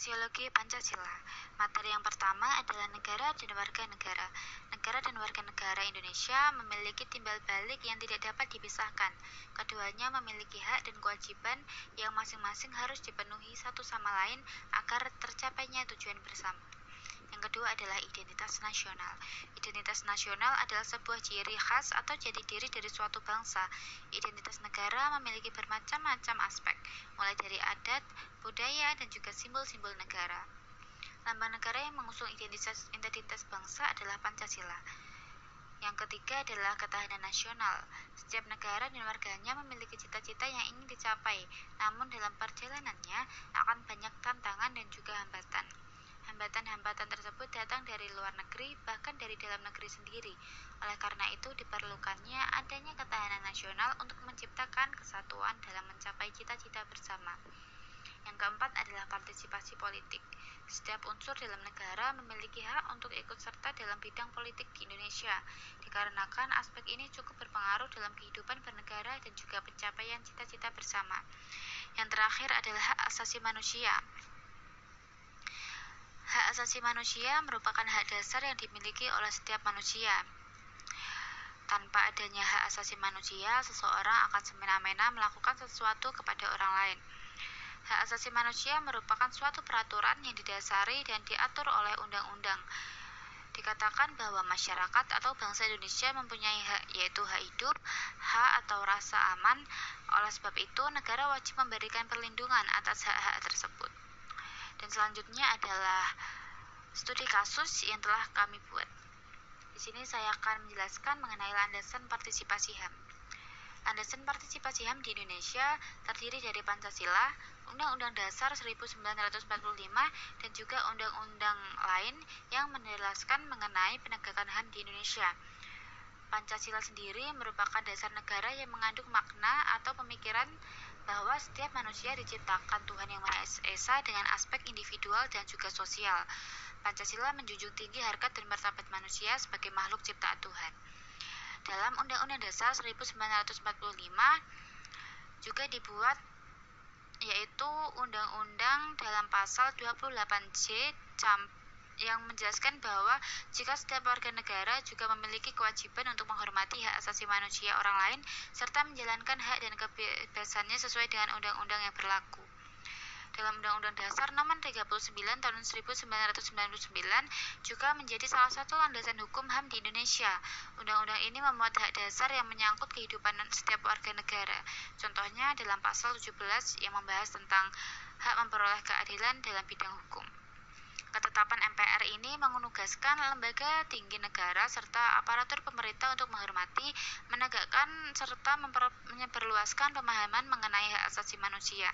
Aksiologi Pancasila. Materi yang pertama adalah negara dan warga negara. Negara dan warga negara Indonesia memiliki timbal balik yang tidak dapat dipisahkan. Keduanya memiliki hak dan kewajiban yang masing-masing harus dipenuhi satu sama lain agar tercapainya tujuan bersama. Yang kedua adalah identitas nasional. Identitas nasional adalah sebuah ciri khas atau jati diri dari suatu bangsa. Identitas negara memiliki bermacam-macam aspek, mulai dari adat, budaya, dan juga simbol-simbol negara. Lambang negara yang mengusung identitas, identitas bangsa adalah Pancasila. Yang ketiga adalah ketahanan nasional. Setiap negara dan warganya memiliki cita-cita yang ingin dicapai, namun dalam perjalanannya akan banyak tantangan dan juga hambatan. Hambatan-hambatan tersebut datang dari luar negeri, bahkan dari dalam negeri sendiri. Oleh karena itu, diperlukannya adanya ketahanan nasional untuk menciptakan kesatuan dalam mencapai cita-cita bersama. Yang keempat adalah partisipasi politik. Setiap unsur dalam negara memiliki hak untuk ikut serta dalam bidang politik di Indonesia, dikarenakan aspek ini cukup berpengaruh dalam kehidupan bernegara dan juga pencapaian cita-cita bersama. Yang terakhir adalah hak asasi manusia. Hak asasi manusia merupakan hak dasar yang dimiliki oleh setiap manusia. Tanpa adanya hak asasi manusia, seseorang akan semena-mena melakukan sesuatu kepada orang lain. Hak asasi manusia merupakan suatu peraturan yang didasari dan diatur oleh undang-undang. Dikatakan bahwa masyarakat atau bangsa Indonesia mempunyai hak yaitu hak hidup, hak atau rasa aman. Oleh sebab itu, negara wajib memberikan perlindungan atas hak-hak tersebut. Dan selanjutnya adalah studi kasus yang telah kami buat. Di sini saya akan menjelaskan mengenai landasan partisipasi HAM. Landasan partisipasi HAM di Indonesia terdiri dari Pancasila, Undang-Undang Dasar 1945, dan juga undang-undang lain yang menjelaskan mengenai penegakan HAM di Indonesia. Pancasila sendiri merupakan dasar negara yang mengandung makna atau pemikiran bahwa setiap manusia diciptakan Tuhan Yang Maha Esa dengan aspek individual dan juga sosial. Pancasila menjunjung tinggi harkat dan martabat manusia sebagai makhluk ciptaan Tuhan. Dalam Undang-Undang Dasar 1945 juga dibuat yaitu Undang-Undang dalam pasal 28C yang menjelaskan bahwa jika setiap warga negara juga memiliki kewajiban untuk menghormati hak asasi manusia orang lain serta menjalankan hak dan kebebasannya sesuai dengan undang-undang yang berlaku. Dalam Undang-Undang Dasar Nomor 39 Tahun 1999 juga menjadi salah satu landasan hukum HAM di Indonesia. Undang-undang ini memuat hak dasar yang menyangkut kehidupan setiap warga negara. Contohnya dalam pasal 17 yang membahas tentang hak memperoleh keadilan dalam bidang hukum. Ketetapan MPR ini menugaskan lembaga tinggi negara serta aparatur pemerintah untuk menghormati, menegakkan serta memperluaskan pemahaman mengenai hak asasi manusia.